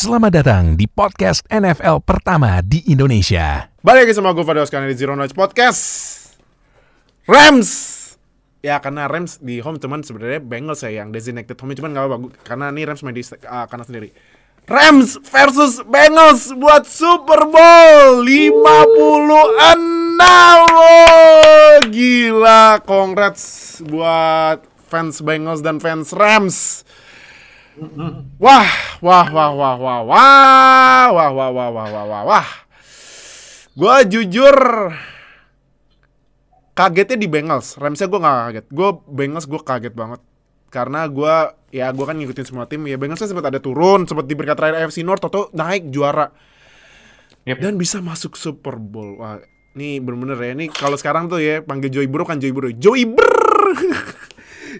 Selamat datang di podcast NFL pertama di Indonesia. Balik lagi sama gue Fadil Oskan di Zero Knowledge Podcast. Rams! Ya karena Rams di home cuman sebenarnya Bengals ya yang designated home cuman gak apa-apa Karena ini Rams main di uh, kanan sendiri. Rams versus Bengals buat Super Bowl! 56 oh, Gila! Congrats buat fans Bengals dan fans Rams Wah, wah, wah, wah, wah, wah, wah, wah, wah, wah, wah, wah, wah. Gue jujur kagetnya di Bengals. Ramsnya gue gak kaget. Gue Bengals gue kaget banget. Karena gue ya gue kan ngikutin semua tim. Ya Bengals sempat ada turun, sempat di peringkat terakhir AFC North, atau naik juara. Yep. Dan bisa masuk Super Bowl. Wah, ini bener-bener ya. Ini kalau sekarang tuh ya panggil Joey Burrow kan Joey Burrow. Joey Brrrr.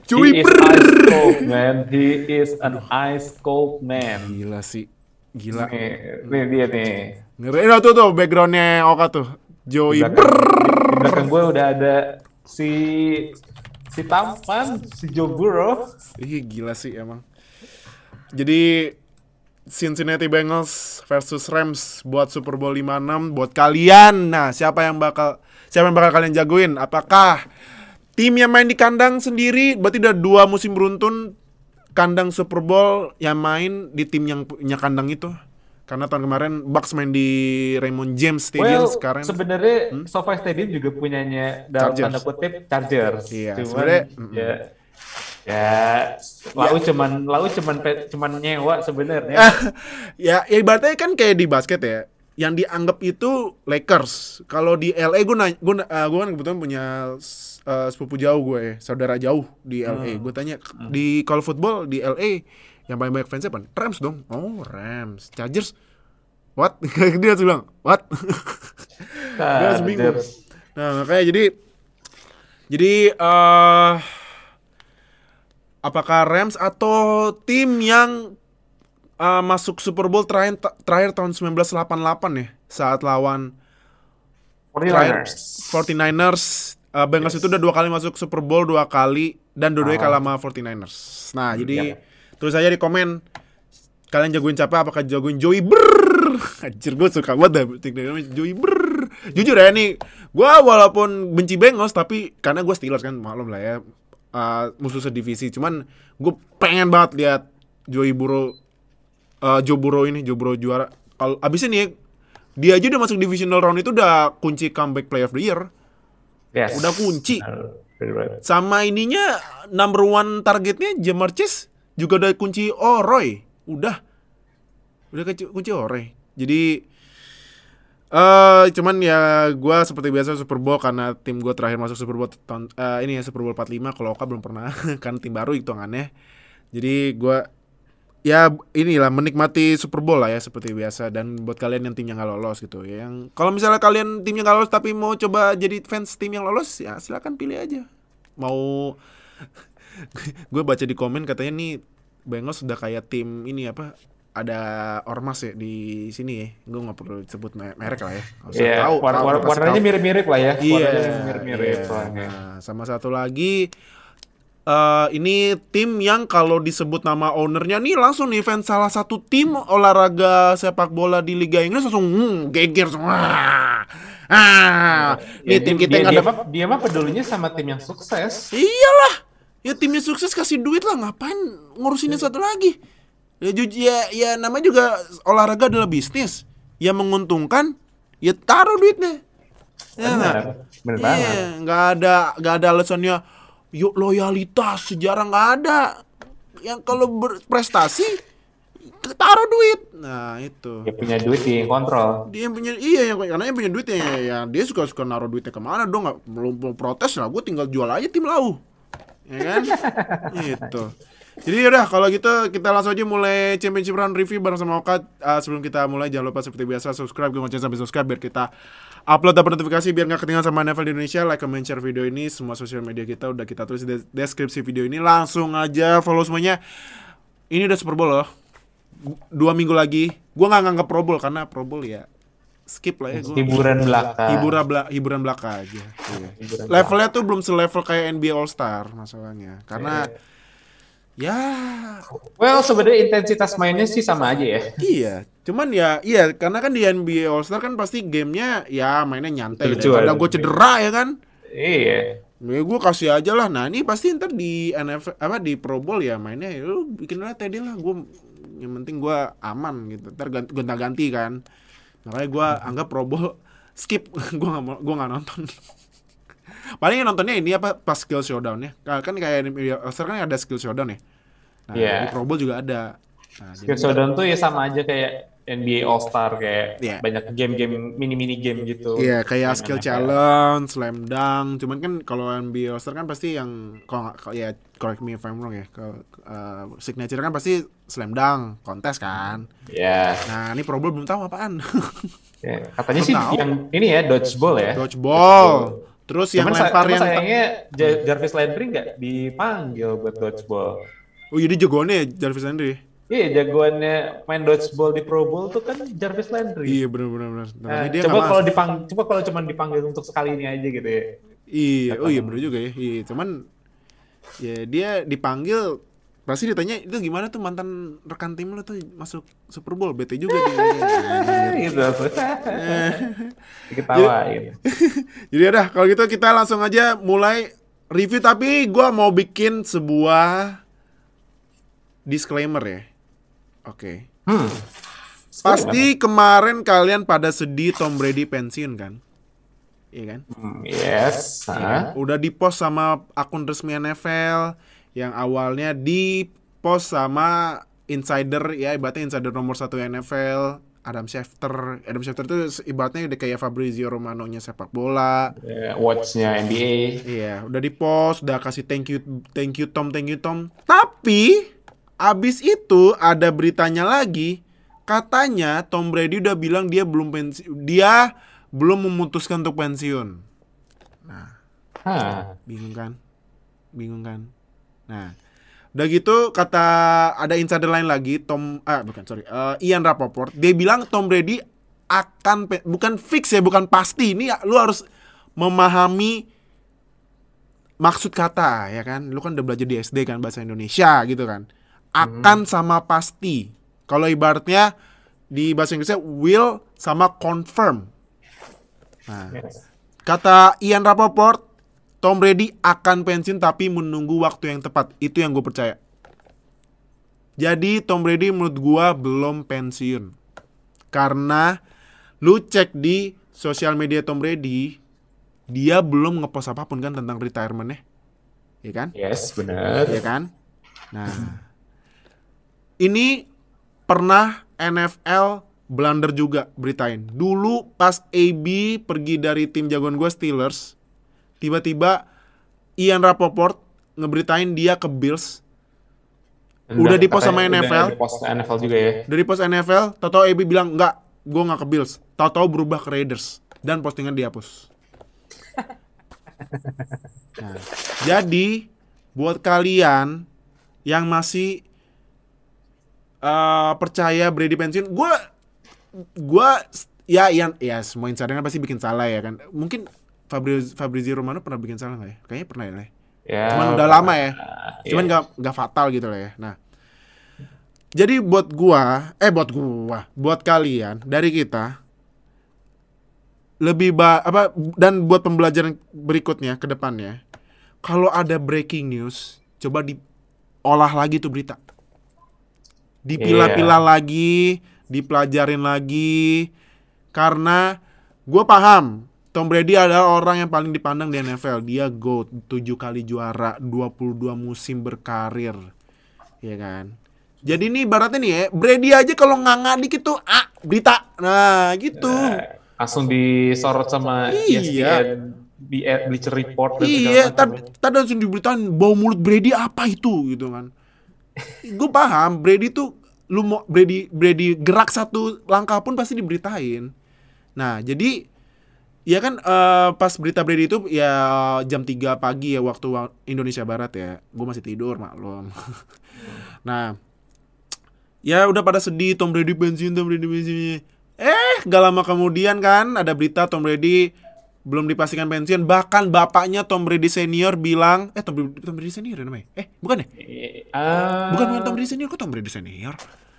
Joey He is ice cold man. He is an ice cold man. Gila sih. Gila. Nih, nih dia nih. Ngeri oh, tuh tuh backgroundnya Oka tuh. Joey Di belakang, di belakang gue udah ada si si tampan si Joe Burrow. Ih gila sih emang. Jadi Cincinnati Bengals versus Rams buat Super Bowl 56 buat kalian. Nah, siapa yang bakal siapa yang bakal kalian jagoin? Apakah tim yang main di kandang sendiri berarti udah dua musim beruntun kandang Super Bowl yang main di tim yang punya kandang itu? Karena tahun kemarin Bucks main di Raymond James Stadium Well, sekarang sebenarnya SoFi Stadium juga punyanya dalam Chargers. tanda kutip Chargers. Iya, cuman sebenarnya, ya ya lau cuman lau cuman cuman nyewa sebenarnya. ya, ya ibaratnya kan kayak di basket ya. Yang dianggap itu Lakers. Kalau di LA gue nanya, gue, uh, gue kan kebetulan punya uh, sepupu jauh gue, saudara jauh di LA. Gue tanya di kalau football di LA yang paling banyak fansnya apa? Rams dong. Oh Rams. Chargers. What? Dia langsung bilang what? Dia langsung bingung. Chargers. Nah makanya jadi jadi eh apakah Rams atau tim yang eh, masuk Super Bowl terakhir terakhir tahun 1988 ya saat lawan terakhir 49ers. 49ers eh, Bengals itu udah dua kali masuk Super Bowl dua kali dan dua-duanya Oh. kalah sama 49ers. Nah, jadi Yap. tulis aja di komen kalian jagoin siapa apakah jagoin Joey Brrrr Anjir gue suka banget dah Joey Brrrr Jujur ya nih Gue walaupun benci Bengals Tapi karena gue Steelers kan Maklum lah ya uh, Musuh sedivisi Cuman gue pengen banget lihat Joey Burrow uh, Joe Burrow ini Joe Burrow juara. Kalau abis ini Dia aja udah masuk divisional round itu Udah kunci comeback player of the year. Yes. Udah kunci. Sama ininya number one targetnya Jamar Chase juga udah kunci oh Roy. Udah. Udah kunci, oh Roy. Jadi eh cuman ya gua seperti biasa Super Bowl karena tim gua terakhir masuk Super Bowl tahun eh, ini ya Super Bowl 45 kalau Oka belum pernah kan tim baru hitungannya. Jadi gua ya inilah menikmati Super Bowl lah ya seperti biasa. Dan buat kalian yang timnya nggak lolos gitu. Ya yang kalau misalnya kalian timnya nggak lolos tapi mau coba jadi fans tim yang lolos ya silakan pilih aja. Mau gue baca di komen katanya nih Bengals sudah kayak tim ini apa ada ormas ya di sini ya. Gue nggak perlu sebut me- merek lah ya. Usah Iya, tahu, war- tahu, war- udah kasih warnanya mirip-mirip lah ya. Iya, Warnanya mirip-mirip soalnya. Nah, sama satu lagi eh ini tim yang kalau disebut nama ownernya nih langsung nih fans salah satu tim olahraga sepak bola di Liga Inggris langsung hmm, geger semua. Ah, Ya, nih tim dia- kita dia, yang dia, ada mah, dia mah pedulinya sama tim yang sukses. Iyalah. Ya timnya sukses kasih duit lah ngapain ngurusin yang satu lagi. Ya ya, ya namanya juga olahraga adalah bisnis. Yang menguntungkan ya taruh duitnya. Ya, Benar, Iya, nggak ada nggak ada alasannya yuk loyalitas sejarah nggak ada. Yang kalau berprestasi taruh duit. Nah, itu. Dia punya duit di kontrol. Dia yang punya iya yang karena yang punya duitnya ya, ya dia suka suka naruh duitnya ke mana dong nggak belum mau protes lah gue tinggal jual aja tim lau ya kan gitu jadi udah kalau gitu kita langsung aja mulai championship round review bareng sama Oka Uh, sebelum kita mulai jangan lupa seperti biasa subscribe gue ngecek sampai subscribe biar kita upload dapat notifikasi biar nggak ketinggalan sama NFL di Indonesia. Like comment share video ini. Semua sosial media kita udah kita tulis di deskripsi video ini. Langsung aja follow semuanya. Ini udah Super Bowl loh. Dua minggu lagi. Gue nggak nganggap Pro Bowl karena Pro Bowl ya skip lah ya. Gua. Hiburan belaka. hiburan bela hiburan belaka aja. Iya. Hiburan levelnya tuh belum selevel kayak NBA All Star masalahnya. Karena ya Well, sebenarnya intensitas mainnya sih sama aja ya. iya. Cuman ya iya karena kan di NBA All Star kan pasti gamenya ya mainnya nyantai. Lucu-lucuan. Daripada gue cedera ya kan. Iya. Ya gue kasih aja lah. Nah ini pasti ntar di NFL apa di Pro Bowl ya mainnya ya lu bikin aja tadi lah. Gue yang penting gue aman gitu. Ntar ganti, ganti kan. Makanya gue anggap Pro Bowl skip. gue nggak mau gue nggak nonton. Paling yang nontonnya ini apa pas skill showdown ya. Kan kayak di All Star kan ada skill showdown ya. Nah Iya. di Pro Bowl juga ada. Nah, Showdown tuh ya sama aja kayak NBA All Star kayak Iya. banyak game-game mini-mini game gitu. Iya kayak Main skill challenge, slam dunk. Cuman kan kalau NBA All Star kan pasti yang kalau ya correct me if I'm wrong ya. Kalau uh, signature kan pasti slam dunk, kontes kan. Iya. Nah ini Pro Bowl belum tahu apaan. Ya, Katanya Belum sih tahu. yang ini ya dodgeball ya. Dodgeball. Terus yang Cuman, sa- lempar yang sayangnya Ja- Jarvis Landry nggak dipanggil buat dodgeball. Oh jadi jagoannya ya Jarvis Landry. Iya jagoannya main dodgeball di Pro Bowl tuh kan Jarvis Landry. Iya benar benar benar. Nah, Nah, dia coba kalau dipang, coba kalau cuma dipanggil untuk sekali ini aja gitu ya. Iya, oh iya benar juga ya. Iya, cuman ya dia dipanggil pasti ditanya itu gimana tuh mantan rekan tim lo tuh masuk Super Bowl bete juga dia. gitu. Diketawain. Jadi udah kalau gitu kita langsung aja mulai review tapi gua mau bikin sebuah disclaimer ya. Oke. Hmm. Pasti kemarin kalian pada sedih Tom Brady pensiun kan? Iya kan? Hmm, Yes. Iya kan? Udah di post sama akun resmi NFL yang awalnya di post sama insider ya ibaratnya insider nomor satu NFL Adam Schefter. Adam Schefter itu ibaratnya udah kayak Fabrizio Romano-nya sepak bola. Ya, Watch-nya NBA. Iya, udah di post, udah kasih thank you, thank you Tom, thank you Tom. Tapi abis itu ada beritanya lagi, katanya Tom Brady udah bilang dia belum pensiun, dia belum memutuskan untuk pensiun. Hah. Bingung kan? Bingung kan? Nah, udah gitu kata ada insider lain lagi, Tom, ah bukan sorry, eh, Ian Rapoport, dia bilang Tom Brady akan bukan fix ya, bukan pasti. Ini lu harus memahami maksud kata ya kan. Lu kan udah belajar di SD kan bahasa Indonesia gitu kan. Akan sama pasti. Kalau ibaratnya di bahasa Inggrisnya will sama confirm. Nah. Kata Ian Rapoport, Tom Brady akan pensiun tapi menunggu waktu yang tepat. Itu yang gue percaya. Jadi Tom Brady menurut gua belum pensiun. Karena lu cek di sosial media Tom Brady, dia belum ngepost apa pun kan tentang retirementnya. Ya kan? Yes, benar. Ya kan? Nah, ini pernah NFL blunder juga beritain. Dulu pas AB pergi dari tim jagoan gue Steelers, tiba-tiba Ian Rapoport ngeberitain dia ke Bills. Udah di-post sama katanya NFL. Udah di-post NFL juga ya. Dari pos NFL, Toto AB bilang enggak, gue nggak ke Bills. Tahu-tahu berubah ke Raiders dan postingan dihapus. Nah, jadi buat kalian yang masih eh, percaya Brady pensiun, gue gue ya yang ya semua insider pasti bikin salah ya kan. Mungkin Fabrizio, Fabrizio Romano pernah bikin salah nggak ya? Kayaknya pernah ya. Ya, Cuman udah lama ya. Cuman nggak nggak fatal gitu lah ya. Nah, jadi buat gua, eh buat gua, buat kalian dari kita lebih ba apa dan buat pembelajaran berikutnya ke depannya, kalau ada breaking news, coba diolah lagi tuh berita, dipilah-pilah lagi, dipelajarin lagi, karena gue paham Tom Brady adalah orang yang paling dipandang di NFL. Dia GOAT, 7 kali juara, 22 musim berkarir. Ya kan? Jadi ini ibaratnya nih ya, Brady aja kalau nganga dikit tuh, ah, berita. Nah, gitu. Nah, langsung disorot sama Iya. ESPN, di Bleacher Report dan segala Iya, macam tad- ya. tadi langsung diberitain bau mulut Brady apa itu gitu kan. Gue paham Brady tuh lu mau Brady Brady gerak satu langkah pun pasti diberitain. Nah, jadi ya kan eh, pas berita Brady itu ya jam 3 pagi ya waktu wa- Indonesia Barat ya. Gue masih tidur maklum. nah, ya udah pada sedih Tom Brady pensiun, Tom Brady pensiun. Eh, gak lama kemudian kan ada berita Tom Brady belum dipastikan pensiun. Bahkan bapaknya Tom Brady senior bilang, eh Tom Brady, Tom Brady senior ya namanya? Eh, bukan ya? Eh, Bukan bukan Tom Brady senior, kok Tom Brady senior?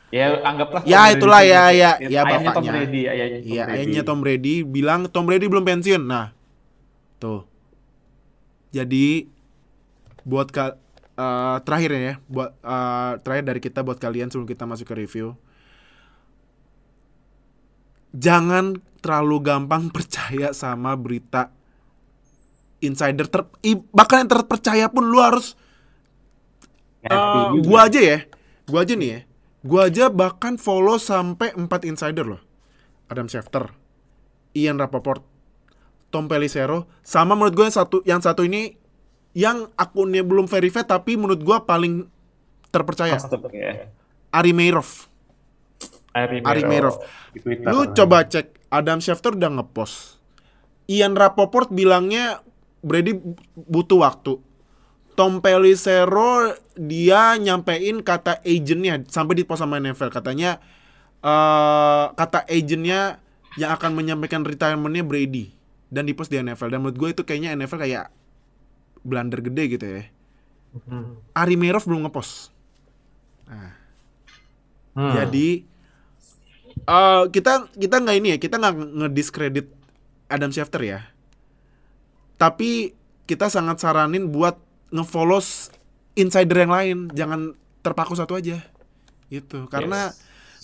Ya anggaplah. Ya, Tom Brady itulah, ya, sendiri. ya, ya, ayahnya Tom bapaknya. Brady, ayahnya Tom Iya, Brady. ayahnya Tom Brady bilang Tom Brady belum pensiun. Nah, tuh. Jadi buat ka eh, terakhir ya, buat eh, terakhir dari kita buat kalian sebelum kita masuk ke review. Jangan terlalu gampang percaya sama berita insider ter bahkan yang terpercaya pun lu harus juga. gua aja ya. Gua aja nih ya. Gua aja bahkan follow sampai 4 insider loh. Adam Schefter, Ian Rapoport, Tom Pelissero, sama menurut gue yang satu yang satu ini yang akunnya belum verified tapi menurut gua paling terpercaya. Ya. Ari Meirov. Ari Ari Meirov. Di Twitter. Lu coba cek Adam Schefter udah ngepost. Ian Rapoport bilangnya Brady butuh waktu. Tom Pelissero dia nyampein kata agentnya sampai di post sama NFL katanya eh kata agentnya yang akan menyampaikan retirementnya Brady dan di post di NFL dan menurut gue itu kayaknya NFL kayak blunder gede gitu ya. Hmm. Ari Meirov belum ngepost. Hmm. Jadi eh kita kita nggak ini ya, kita nggak ngediskredit Adam Schefter ya. Tapi kita sangat saranin buat ngefollow insider yang lain, jangan terpaku satu aja. Gitu. Karena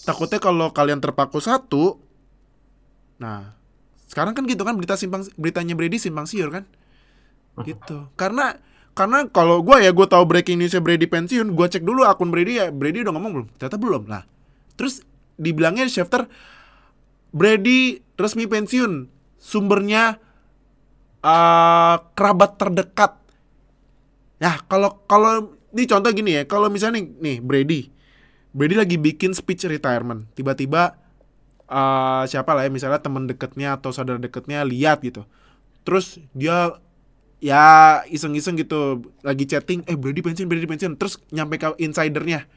takutnya kalau kalian terpaku satu nah, sekarang kan gitu kan berita simpang beritanya Brady simpang siur kan? Gitu. Karena karena kalau gue ya gue tahu breaking newsnya Brady pensiun, gue cek dulu akun Brady ya Brady udah ngomong belum? Ternyata belum. Nah, terus dibilangnya Schefter Brady resmi pensiun, sumbernya eh kerabat terdekat. Nah, kalau kalau ini contoh gini ya, kalau misalnya nih, nih Brady, Brady lagi bikin speech retirement, tiba-tiba eh siapa lah ya, misalnya teman deketnya atau saudara deketnya lihat gitu, terus dia ya iseng-iseng gitu lagi chatting, eh Brady pensiun, Brady pensiun, terus nyampe ke insidernya,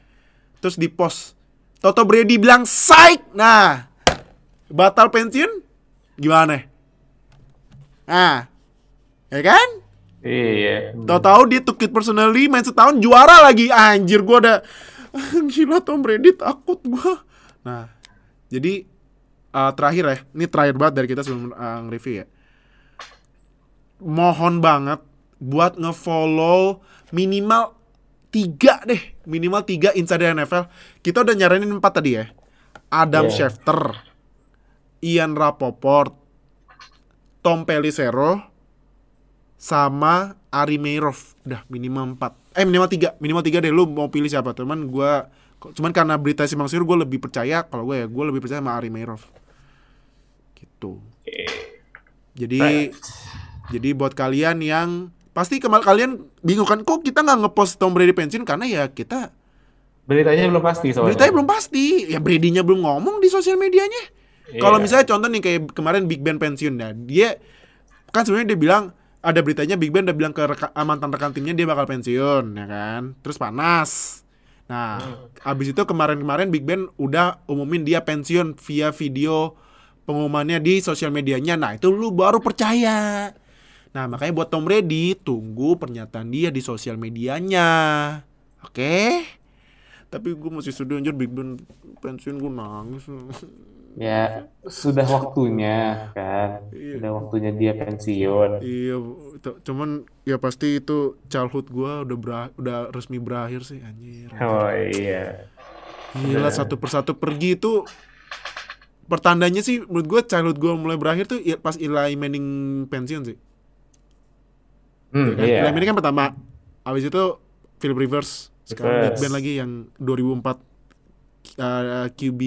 terus di post, Toto Brady bilang psych, nah batal pensiun, gimana? Nah, ya kan? Iya. Tahu-tahu dia took it personally main setahun juara lagi. Anjir gua ada gila Tom Brady takut gua. Nah, jadi eh, terakhir ya, ini terakhir banget dari kita sebelum eh, nge-review ya. Mohon banget buat nge-follow minimal tiga deh, minimal tiga insider NFL. Kita udah nyaranin empat tadi ya. Adam Iya. Schefter, Ian Rapoport, Tom Pelissero, sama Ari Meirov. Udah minimal 4 eh minimal 3 minimal 3 deh. Lu mau pilih siapa? Cuman gua cuman karena berita simpang siur gue lebih percaya kalau gue ya gue lebih percaya sama Ari Meirov. Gitu. Jadi jadi buat kalian yang pasti kemal kalian bingung kan kok kita nggak ngepost Tom Brady pensiun karena ya kita Beritanya belum pasti soalnya. beritanya belum pasti ya Brady-nya belum ngomong di sosial medianya kalau Iya. misalnya contoh nih kayak kemarin Big Ben pensiun ya, dia kan sebenarnya dia bilang ada beritanya Big Ben udah bilang ke reka- ah, mantan rekan timnya dia bakal pensiun ya kan. Terus panas. Nah, abis itu kemarin-kemarin Big Ben udah umumin dia pensiun via video pengumumannya di sosial medianya. Nah, itu lu baru percaya. Nah, makanya buat Tom Brady tunggu pernyataan dia di sosial medianya. Oke? Tapi gue masih sedih anjir Big Ben pensiun gue nangis. Ya, sudah waktunya kan. Iya. Sudah waktunya dia pensiun. Iya, cuman ya pasti itu childhood gua udah bera- udah resmi berakhir sih anjir. Oh iya. Gila satu persatu pergi itu pertandanya sih menurut gua childhood gua mulai berakhir tuh ya pas Eli Manning pensiun sih. Hmm, Ya kan? iya. Eli Manning kan pertama. Habis itu Philip Rivers. Sekarang Big. Ben lagi yang 2004 uh, QB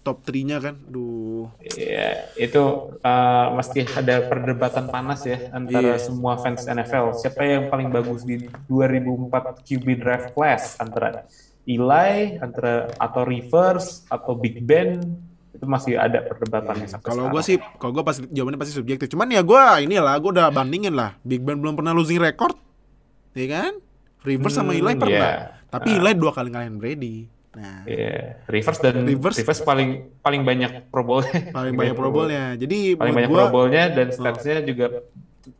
top 3-nya kan. Duh. Iya, itu uh, mesti ada perdebatan panas ya antara Iya. semua fans NFL. Siapa yang paling bagus di 2004 QB draft class antara Eli, antara atau Rivers atau Big Ben itu masih ada perdebatannya sampai Kalau sekarang. gue sih, kalau gue pasti jawabannya pasti subjektif. Cuman ya gue inilah, gue udah bandingin lah. Big Ben belum pernah losing record, ya kan? Rivers sama Hmm, Eli pernah. iya. Tapi Eli dua kali ngalahin Brady. Nah, Iya, Rivers dan Rivers. Rivers, paling paling banyak Pro Bowl. paling banyak Pro Bowl-nya. Jadi Paling banyak gua Pro Bowl-nya dan statsnya juga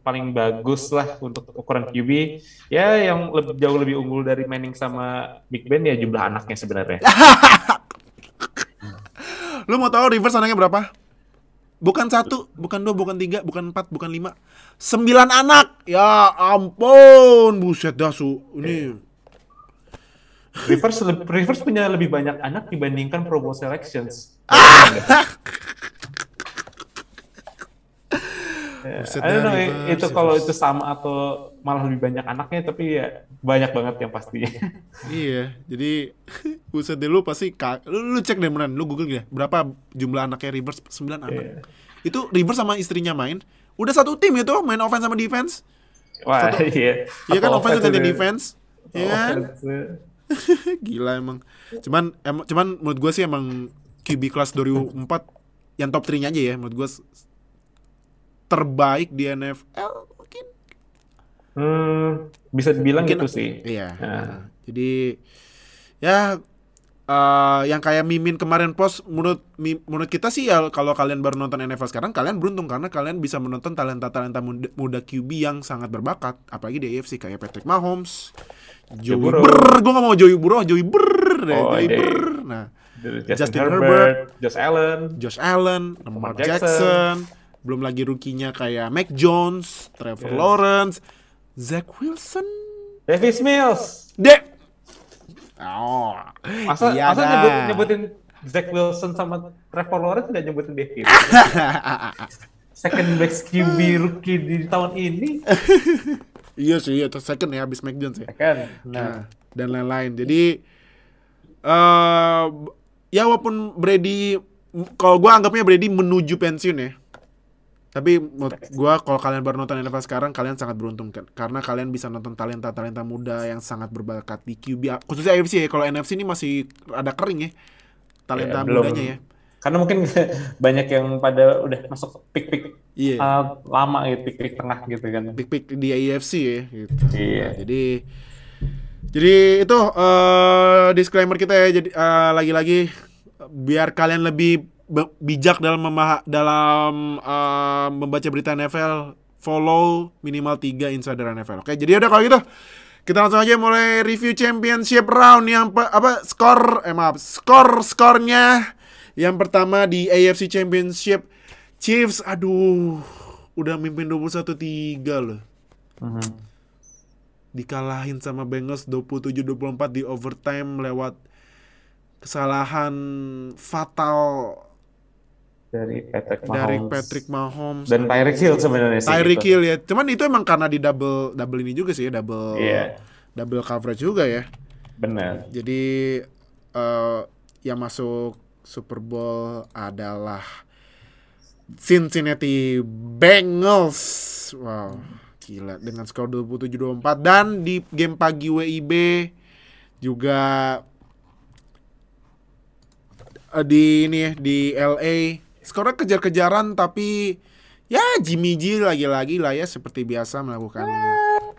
paling bagus lah untuk ukuran QB. Ya yang lebih, jauh lebih unggul dari Manning sama Big Ben ya jumlah anaknya sebenarnya. Lu mau tahu Rivers anaknya berapa? Bukan satu, bukan dua, bukan tiga, bukan empat, bukan lima. Sembilan anak! Ya ampun, buset dah su. Ini Rivers le- Rivers punya lebih banyak anak dibandingkan Pro Bowl selections. Ya, Buset I don't know, itu kalau itu sama atau malah lebih banyak anaknya tapi ya banyak banget yang pastinya. iya, jadi buset deh lu pasti lu, lu cek deh beneran, lu google deh berapa jumlah anaknya Rivers sembilan anak. Iya. Itu Rivers sama istrinya main, udah satu tim itu main offense sama defense. Wah, Satu- iya. Iya kan offense udah- defense. Iya kan? Gila emang. Cuman em, cuman menurut gue sih emang QB kelas 2004 yang top 3-nya aja ya menurut gue terbaik di NFL. Hmm, bisa dibilang Mungkin- gitu sih. Iya. Nah. Jadi ya eh, yang kayak Mimin kemarin post menurut menurut kita sih ya kalau kalian baru nonton NFL sekarang kalian beruntung karena kalian bisa menonton talenta-talenta muda, muda QB yang sangat berbakat apalagi di AFC kayak Patrick Mahomes, Joey Burrow. Burr, gue gak mau Joey Burrow, Joey Burr, deh, Oh, Joey iya. Burr. Nah, Justin, Justin Herbert, Herbert, Josh Allen, Josh Allen, Lamar Lamar Jackson, Jackson. belum lagi rukinya kayak Mac Jones, Trevor Yes. Lawrence, Zach Wilson, Davis Mills. Dek. Oh, Masa, Iya masa nyebut, nyebutin Zach Wilson sama Trevor Lawrence nggak nyebutin Davis? Second best QB rookie di tahun ini. iya sih, iya terus second ya habis Mac Jones ya. Kan? Nah, dan lain-lain. Jadi eh ya walaupun Brady kalau gua anggapnya Brady menuju pensiun ya. Tapi menurut gua kalau kalian baru nonton NFL sekarang kalian sangat beruntung kan karena kalian bisa nonton talenta-talenta muda yang sangat berbakat di QB khususnya AFC ya. Kalau NFC ini masih ada kering ya. Talenta Ya, belum. mudanya ya. Karena mungkin banyak yang pada udah masuk pick-pick Iya. uh, lama gitu, pick-pick tengah gitu kan. Pick-pick di AFC ya gitu. Iya. Nah, jadi jadi itu eh, disclaimer kita ya. Jadi eh, lagi-lagi biar kalian lebih bijak dalam memaha- dalam eh, membaca berita NFL, follow minimal 3 insider NFL. Oke, jadi udah kalau gitu kita langsung aja mulai review championship round yang pe- apa skor eh maaf, skor-skornya yang pertama di AFC Championship Chiefs aduh udah mimpin 21-3 loh Mhm. dikalahin sama Bengals 27-24 di overtime lewat kesalahan fatal Dari Patrick Mahomes. dari Patrick Mahomes Dan Tyreek Hill sebenarnya sih. Tyreek gitu. Hill ya. Cuman itu emang karena di double double ini juga sih ya, double Iya. double coverage juga ya. Benar. Jadi eh yang masuk Super Bowl adalah Cincinnati Bengals. Wow, gila dengan skor 27-24 dan di game pagi WIB juga eh, di ini ya di LA skornya kejar-kejaran tapi ya Jimmy G lagi-lagi lah ya seperti biasa melakukan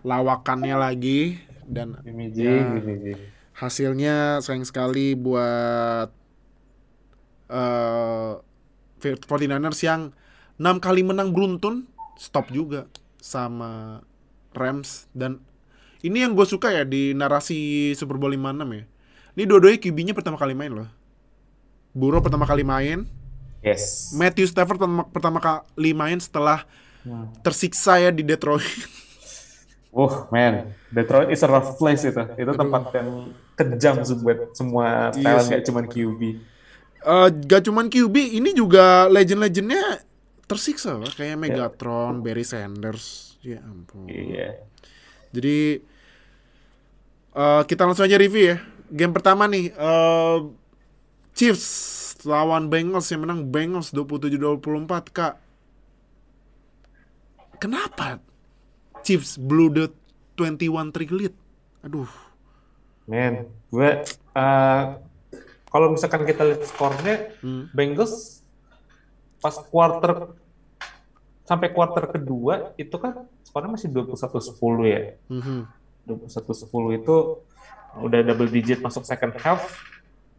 lawakannya lagi dan Jimmy G, Ya. Jimmy G. hasilnya sayang sekali buat eh 49ers yang enam kali menang beruntun stop juga sama Rams dan ini yang gue suka ya di narasi Super Bowl 56 ya. Ini dua-duanya QB-nya pertama kali main loh. Burrow pertama kali main, Yes. Matthew Stafford pertama, pertama kali main setelah Hmm. tersiksa ya di Detroit. Oh man, Detroit is a rough place itu. Itu tempat yang kejam buat semua Iya talent sih. nggak cuma QB. Eh, gak cuman QB, ini juga legend-legendnya tersiksa kayak Megatron, Barry Sanders. Ya ampun. Iya. Jadi eh, kita langsung aja review ya. Game pertama nih, eh, Chiefs lawan Bengals yang menang Bengals 27-24 kak. Kenapa Chiefs blew the 21 trick lead? Aduh. Man, gue uh, kalau misalkan kita lihat skornya, Hmm. Bengals pas quarter sampai quarter kedua itu kan skornya masih 21-10 ya. Mhm. 21-10 itu udah double digit masuk second half.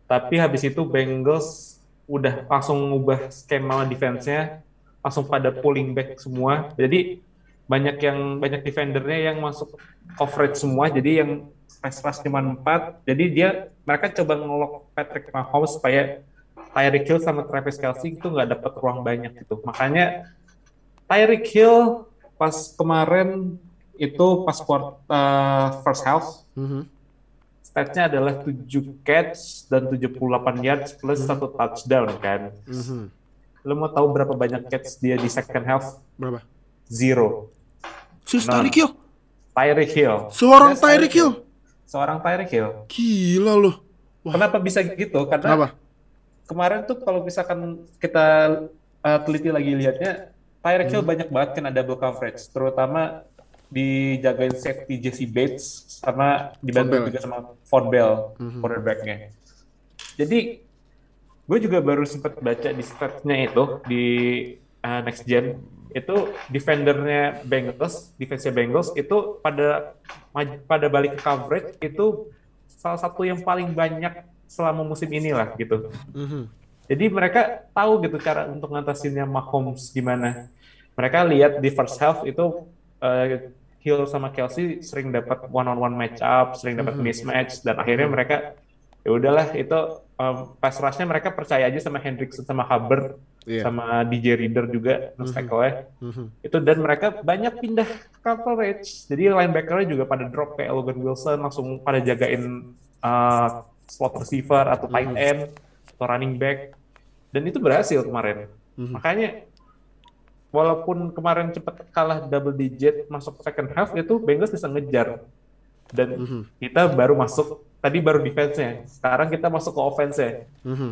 Tapi habis itu Bengals udah langsung ngubah skema defense-nya, langsung pada pulling back semua. Jadi banyak yang banyak defendernya yang masuk coverage semua. Jadi yang pass rush cuma 4. Jadi dia mereka coba ngelok Patrick Mahomes supaya Tyreek Hill sama Travis Kelsey itu nggak dapat ruang banyak gitu. Makanya Tyreek Hill pas kemarin itu pas quart- uh, first half Mhm. Stats-nya adalah 7 catch dan 78 yards plus satu touchdown kan. Mhm. Lo mau tahu berapa banyak catch dia di second half? Berapa? Zero. Si. Tyreek Hill. Tyreek Hill. Seorang Tyreek Hill. Seorang Tyreek Hill. Gila loh. Wah. Kenapa bisa gitu? Karena Kenapa? kemarin tuh kalau misalkan kita uh, teliti lagi lihatnya, Tyreek Hmm. Hill banyak banget kena double coverage, terutama dijagain safety Jesse Bates sama dibantu juga sama Von Bell, Mhm. quarterback-nya. Jadi gue juga baru sempat baca di stats-nya itu di uh, next gen itu defendernya Bengals, defense Bengals itu pada pada balik ke coverage itu salah satu yang paling banyak selama musim inilah gitu. Mhm. Jadi mereka tahu gitu cara untuk ngatasinnya Mahomes gimana. Mereka lihat di first half itu eh, Hill sama Kelsey sering dapat one on one match up, sering dapat Mhm. mismatch dan akhirnya mereka ya udahlah itu um, pass rush-nya mereka percaya aja sama Hendrickson sama Hubbard Iya. sama DJ Reader juga nose tackle-nya. Mhm. Itu dan mereka banyak pindah coverage. Jadi linebacker-nya juga pada drop kayak Logan Wilson langsung pada jagain uh, slot receiver atau tight Mhm. end atau running back. Dan itu berhasil kemarin. Mhm. Makanya walaupun kemarin cepat kalah double digit masuk second half itu Bengals bisa ngejar. Dan Mhm. kita baru masuk tadi baru defense-nya. Sekarang kita masuk ke offense-nya. Mhm.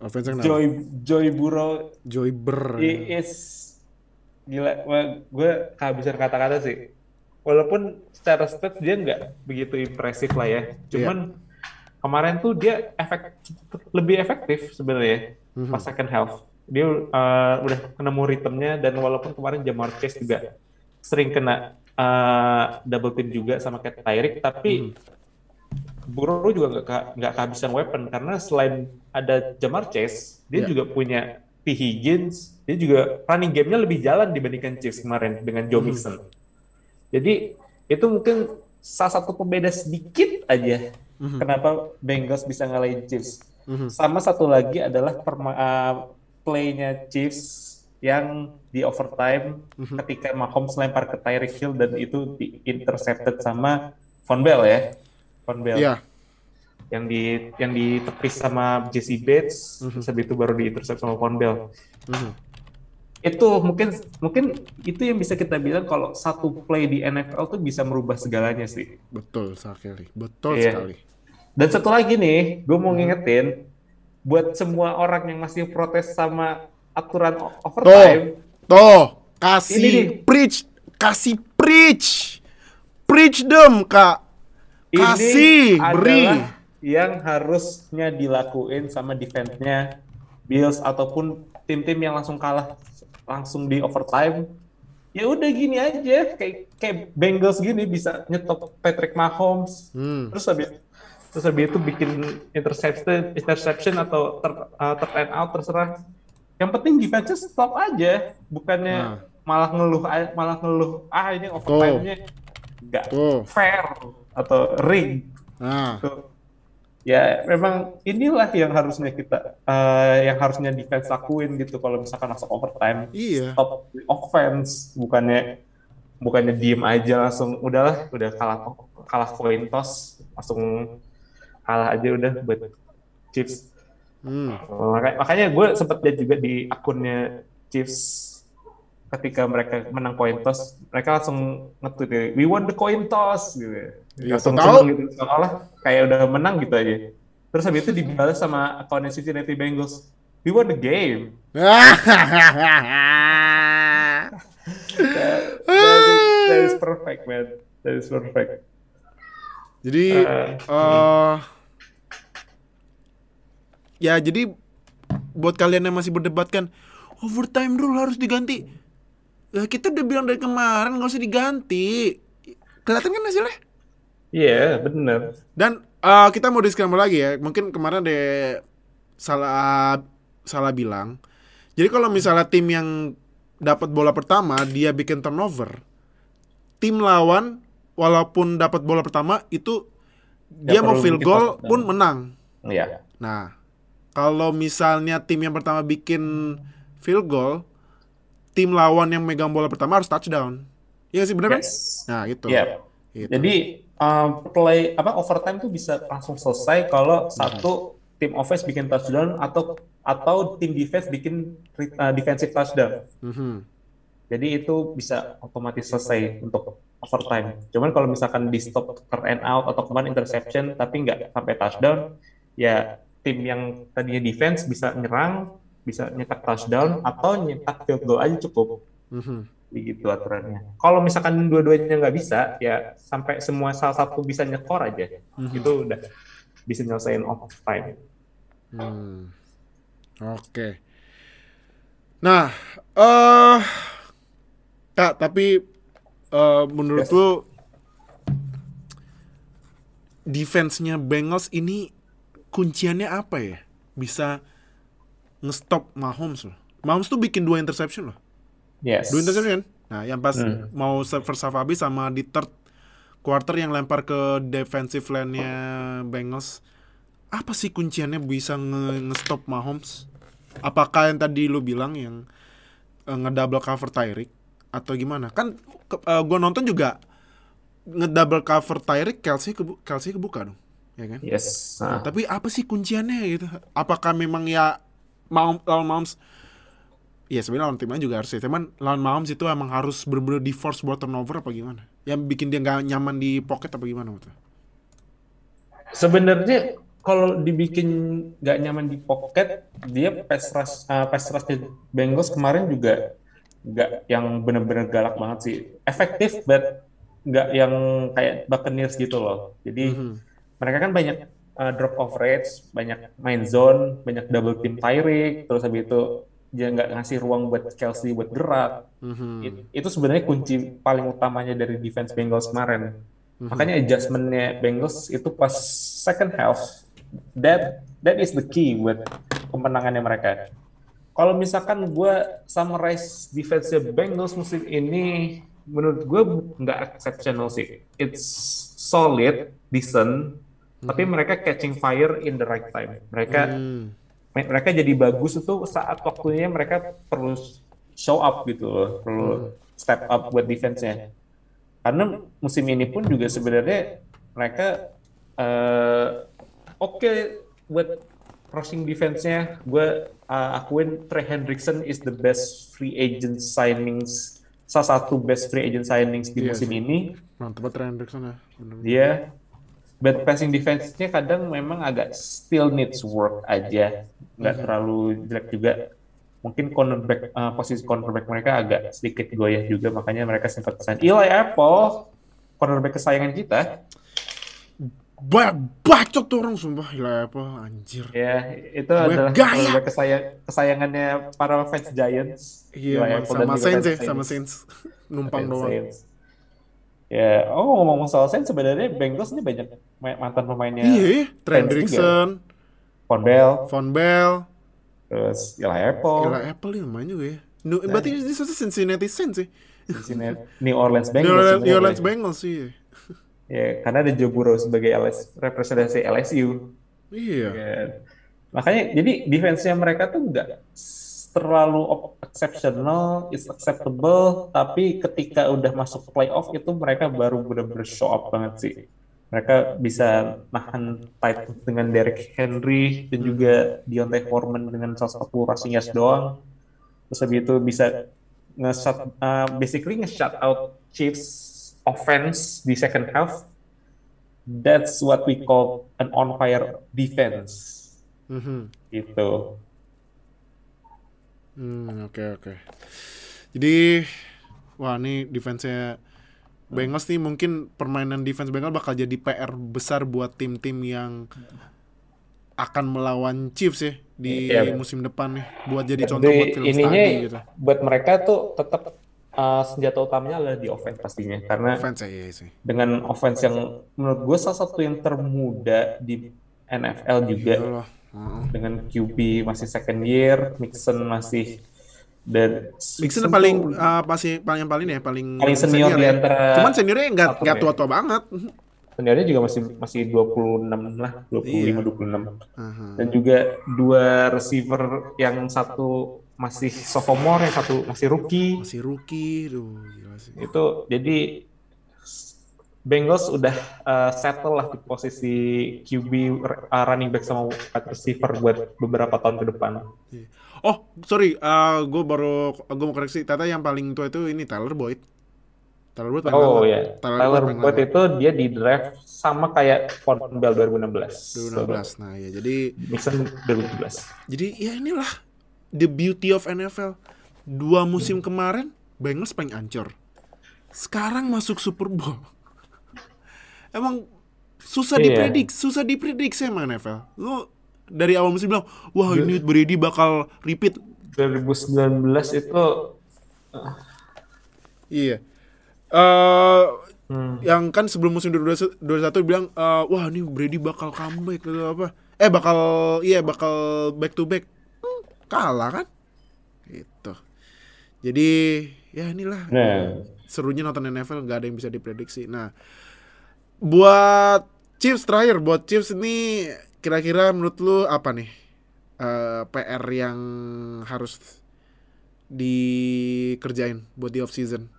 Offense kenapa? Joy Joy Burrow Joy Ber. He is gila. Gue kehabisan kata-kata sih. Walaupun secara stats dia nggak begitu impresif lah ya. Cuman kemarin tuh dia efek lebih efektif sebenarnya Mhm. pas second half. Dia uh, udah ketemu ritmenya dan walaupun kemarin Jamar Chase juga sering kena uh, double team juga sama kayak Tyreek, tapi Burrow juga nggak ke- nggak kehabisan weapon karena selain ada Jamar Chase, dia Iya. juga punya T. Higgins, dia juga running game-nya lebih jalan dibandingkan Chiefs kemarin dengan Joe Mixon. Jadi itu mungkin salah satu pembeda sedikit aja Mhm. kenapa Bengals bisa ngalahin Chiefs. Mhm. Sama satu lagi adalah perma- uh, play-nya Chiefs yang di overtime Mhm. ketika Mahomes lempar ke Tyreek Hill dan itu di intercepted sama Von Bell ya. Von Bell Iya. yang di yang ditepis sama Jesse Bates, Mhm. habis itu baru diintercept sama Von Bell. Mhm. Itu mungkin mungkin itu yang bisa kita bilang kalau satu play di NFL tuh bisa merubah segalanya sih. Betul sekali. Betul Iya. sekali. Dan satu lagi nih, gue mau ngingetin buat semua orang yang masih protes sama aturan Tuh, overtime, tuh, Ini kasih nih. preach, kasih preach, preach them kak, kasih, ini beri. yang harusnya dilakuin sama defense-nya Bills ataupun tim-tim yang langsung kalah langsung di overtime. Ya udah gini aja, kayak kayak Bengals gini bisa nyetop Patrick Mahomes, Hmm. terus habis terus habis itu bikin interception interception atau ter, uh, third and out terserah. Yang penting defense stop aja, bukannya Nah. malah ngeluh malah ngeluh ah ini overtime-nya nggak fair atau rig Nah, Tuh. Ya, memang inilah yang harusnya kita, eh, yang harusnya defense lakuin gitu kalau misalkan masuk overtime. iya. Stop offense, bukannya bukannya diem aja langsung udahlah, udah kalah kalah coin toss, langsung kalah aja udah buat Chiefs. Hmm. Makanya, makanya gue sempat lihat juga di akunnya Chiefs ketika mereka menang coin toss, mereka langsung nge-tweet ya, we won the coin toss gitu. Iya, langsung tahu. gitu, seolah kayak udah menang gitu aja. Terus habis itu dibalas sama akunnya Cincinnati Bengals, we won the game. That, that is, that is perfect, man. That is perfect. Jadi, Eh, eh ya jadi buat kalian yang masih berdebat kan, overtime rule harus diganti. Ya, kita udah bilang dari kemarin nggak usah diganti. Kelihatan kan hasilnya? Iya, bener. Dan eh, kita mau disclaimer lagi ya. Mungkin kemarin ada salah salah bilang. Jadi kalau misalnya tim yang dapat bola pertama dia bikin turnover, tim lawan walaupun dapat bola pertama itu Nggak dia mau field goal pun menang. Iya. Nah, kalau misalnya tim yang pertama bikin field goal, tim lawan yang megang bola pertama harus touchdown. Iya sih bener kan? Yes. Nah, gitu. Iya. Gitu. Jadi um, play apa overtime tuh bisa langsung selesai kalau satu tim offense bikin touchdown atau atau tim defense bikin uh, defensive touchdown. Mhm. Jadi itu bisa otomatis selesai untuk overtime. Cuman kalau misalkan di stop turn and out atau kemarin interception tapi nggak sampai touchdown, ya tim yang tadinya defense bisa nyerang, bisa nyetak touchdown atau nyetak field goal aja cukup. Mhm. Begitu aturannya. Kalau misalkan dua-duanya nggak bisa, ya sampai semua salah satu bisa nyekor aja, itu udah bisa nyelesain overtime. Hmm. Oke. Nah, eh Kak, tapi eh menurut Yes. lu defense-nya Bengals ini kunciannya apa ya? Bisa nge-stop Mahomes loh. Mahomes tuh bikin dua interception loh. Yes. Dua interception kan? Nah, yang pas Hmm. mau se- first half habis sama di third quarter yang lempar ke defensive line-nya Bengals. Apa sih kunciannya bisa nge- nge-stop Mahomes? Apakah yang tadi lu bilang yang eh, nge-double cover Tyreek atau gimana? Kan ke- eh, gua nonton juga nge-double cover Tyreek Kelsey kebu Kelsey kebuka dong, ya kan? Yes. Nah, Nah, tapi apa sih kunciannya gitu? Apakah memang ya mau lawan Mahomes? Ya sebenarnya lawan tim lain juga harus ya. Cuman lawan Mahomes itu emang harus bener-bener di force buat turnover apa gimana? Yang bikin dia nggak nyaman di pocket apa gimana gitu? sebenarnya kalau dibikin nggak nyaman di pocket, dia pass rush, uh, pass rush Bengals kemarin juga nggak yang bener-bener galak banget sih. Efektif, but nggak yang kayak Buccaneers gitu loh. Jadi Mhm. Mereka kan banyak uh, drop coverage, banyak main zone, banyak double team Tyreek, terus habis itu dia nggak ngasih ruang buat Kelsey buat gerak. Mhm. It- itu sebenarnya kunci paling utamanya dari defense Bengals kemarin. Makanya adjustmentnya Bengals itu pas second half, that that is the key buat kemenangannya mereka. Kalau misalkan gue summarize defense Bengals musim ini, menurut gue nggak exceptional sih. It's solid, decent, tapi mereka catching fire in the right time. Mereka Hmm. me- mereka jadi bagus itu saat waktunya mereka perlu show up gitu loh, perlu step up buat defense-nya. Karena musim ini pun juga sebenarnya mereka eh, oke buat rushing defense-nya. Gue uh, akuin Trey Hendrickson is the best free agent signings, salah satu best free agent signings di Iya musim sih. ini. Banget Ryan Hendrickson ya. Bener. Dia but passing defense-nya kadang memang agak still needs work aja, nggak terlalu jelek juga. Mungkin cornerback uh, posisi cornerback mereka agak sedikit goyah juga, makanya mereka sempat sign Eli Apple, cornerback kesayangan kita. Ba bacot tuh orang sumpah gila apa anjir. Ya, itu Banyak adalah gaya. cornerback kesayang, kesayangannya para fans Giants. Iya, Eli Apple dan sama Saints ya, sama Saints. Numpang doang. Saints. Ya, oh ngomong soal Saints sebenarnya Bengals ini banyak mantan pemainnya Iya, iya. Hendrickson, Von Bell, Von Bell, terus Eli Apple, Eli Apple yang main juga ya. No, berarti ini sesuatu Cincinnati Saints sih. Cincinnati, New Orleans New Bengals. Orleans, sebenarnya. New Orleans Bengals sih. Ya, karena ada Joe Burrow sebagai LS, representasi LSU. Iya. Ya. Makanya jadi defense-nya mereka tuh nggak terlalu exceptional, is acceptable, tapi ketika udah masuk playoff itu mereka baru benar-benar show up banget sih. Mereka bisa nahan tight dengan Derrick Henry dan juga Deontay Foreman dengan salah satu rushing yards doang. Terus habis itu bisa nge-shut, uh, basically nge-shut out Chiefs offense di second half. That's what we call an on fire defense Mhm. gitu. Hmm, oke oke. Jadi wah ini defense-nya Bengals nih mungkin permainan defense Bengals bakal jadi PR besar buat tim-tim yang akan melawan Chiefs ya di Iya. musim depan nih buat jadi contoh Jadi buat film ininya study gitu. buat mereka tuh tetap uh, senjata utamanya adalah di offense pastinya karena Offense ya, iya sih. dengan offense yang menurut gue salah satu yang termuda di NFL juga loh. Heeh. dengan QB masih second year, Mixon masih dan Mixon paling uh, pasti paling yang paling ya paling paling senior di ya. antara Cuman seniornya nggak nggak ya. tua-tua banget. seniornya juga masih masih 26 lah, 25 Iya. 26. Aha. Dan juga dua receiver yang satu masih sophomore, yang satu masih rookie. Masih rookie, duh gila sih. Itu jadi Bengals udah uh, settle lah di posisi QB uh, running back sama wide receiver buat beberapa tahun ke depan. Oh, sorry, gue baru gue mau koreksi. Tata yang paling tua itu ini Tyler Boyd. Tyler Boyd Oh lama. ya, Tyler paling Boyd lama. itu dia di draft sama kayak Von Bell 2016. 2016. Nah, ya jadi Mixon 2017. jadi ya inilah the beauty of NFL. Dua musim kemarin Bengals paling ancur. Sekarang masuk Super Bowl. Emang susah Iya. diprediksi, susah diprediksi emang NFL. Lu dari awal musim bilang, wah ini Brady bakal repeat. 2019 itu Iya. Eh hmm, yang kan sebelum musim 2021 bilang eh, wah ini Brady bakal comeback atau apa. Eh bakal iya bakal back to back. Hmm, kalah kan? Gitu. Jadi ya inilah. Nah. serunya nonton NFL nggak ada yang bisa diprediksi. Nah buat Chiefs terakhir buat Chiefs ini kira-kira menurut lu apa nih eh, PR yang harus dikerjain buat di off season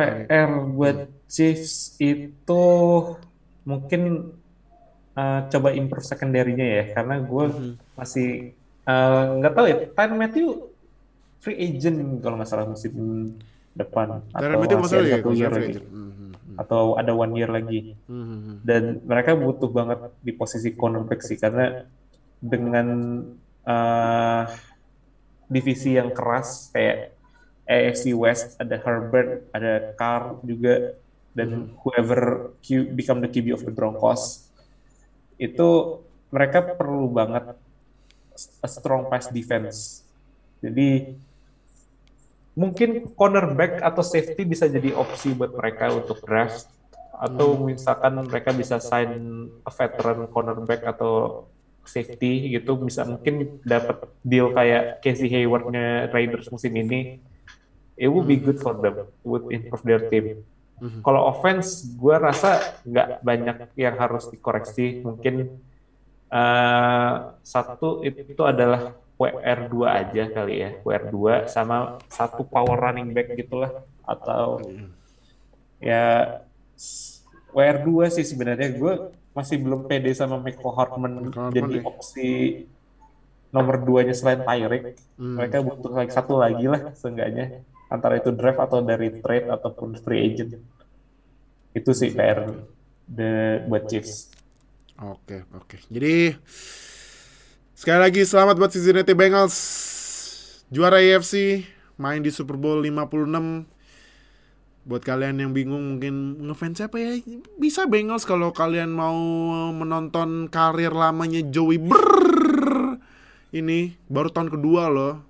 PR buat Chiefs itu mungkin uh, coba improve secondary-nya ya karena gue masih uh, nggak tahu ya Tyrann Matthew free agent kalau nggak salah musim depan Tyrann atau Matthew masih ya satu kalau year free agent. Hmm, hmm, hmm. Atau ada one year lagi Hmm, hmm, hmm. dan mereka butuh banget di posisi cornerback sih karena dengan uh, divisi yang keras kayak AFC West ada Herbert, ada Carr juga dan whoever Q, become the QB of the Broncos itu mereka perlu banget a strong pass defense. Jadi mungkin cornerback atau safety bisa jadi opsi buat mereka untuk draft. Atau misalkan mereka bisa sign a veteran cornerback atau safety gitu bisa mungkin dapat deal kayak Casey Hayward-nya Raiders musim ini it would be good for them it would improve their team. Mhm. kalau offense gue rasa nggak banyak yang harus dikoreksi. Mungkin eh, satu itu adalah WR2 aja kali ya. WR2 sama satu power running back gitulah. Atau ya s- WR2 sih sebenarnya. Gue masih belum pede sama Michael Hartman Michael jadi ya. opsi nomor duanya selain Tyreek. Hmm. mereka butuh lagi satu lagi lah seenggaknya. Antara itu draft atau dari trade ataupun free agent. Itu sih PR the buat Chiefs. Oke, oke. Jadi sekali lagi selamat buat Cincinnati Bengals juara AFC main di Super Bowl 56. Buat kalian yang bingung mungkin ngefans siapa ya? Bisa Bengals kalau kalian mau menonton karir lamanya Joey Brrrr. Ini baru tahun kedua loh.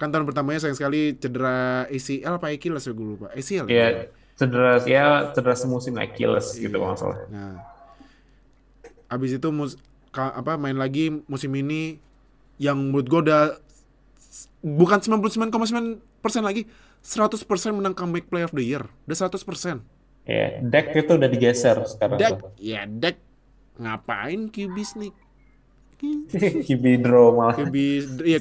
Kan tahun pertamanya sayang sekali cedera ACL apa Achilles ya gue lupa. ACL ya cedera ya cedera semusim Achilles gitu kalau salah Nah, abis itu mus ka- apa main lagi musim ini yang menurut gue udah bukan 99,9% lagi 100% menang comeback player of the year. Udah 100%. ya Dak itu udah digeser sekarang Dak, tuh ya Dak ngapain sneak? QB draw malah QB ya